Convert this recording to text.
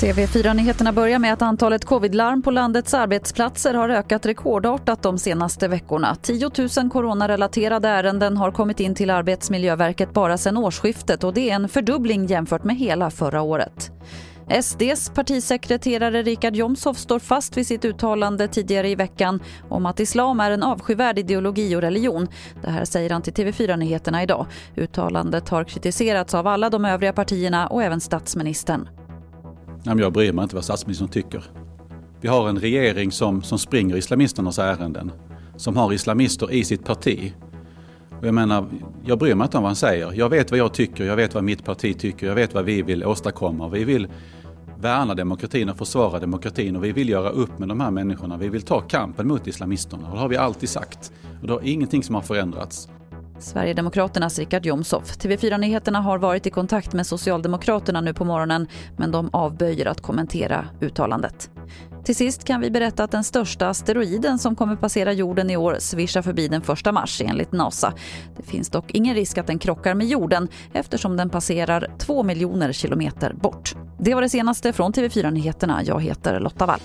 TV4-nyheterna börjar med att antalet covidlarm på landets arbetsplatser har ökat rekordartat de senaste veckorna. 10 000 coronarelaterade ärenden har kommit in till Arbetsmiljöverket bara sedan årsskiftet och det är en fördubbling jämfört med hela förra året. SDs partisekreterare Richard Jomshof står fast vid sitt uttalande tidigare i veckan om att islam är en avskyvärd ideologi och religion. Det här säger han till TV4 Nyheterna idag. Uttalandet har kritiserats av alla de övriga partierna och även statsministern. Jag bryr mig inte vad statsministern tycker. Vi har en regering som, som springer islamisternas ärenden. Som har islamister i sitt parti. Och jag menar, jag bryr mig inte om vad han säger. Jag vet vad jag tycker, jag vet vad mitt parti tycker, jag vet vad vi vill åstadkomma. Vi vill värna demokratin och försvara demokratin och vi vill göra upp med de här människorna. Vi vill ta kampen mot islamisterna och det har vi alltid sagt. Och det har ingenting som har förändrats. Sverigedemokraternas Richard Jomshof. TV4 Nyheterna har varit i kontakt med Socialdemokraterna nu på morgonen men de avböjer att kommentera uttalandet. Till sist kan vi berätta att den största asteroiden som kommer passera jorden i år svischar förbi den 1 mars enligt NASA. Det finns dock ingen risk att den krockar med jorden eftersom den passerar 2 miljoner kilometer bort. Det var det senaste från TV4 Nyheterna. Jag heter Lotta Wall.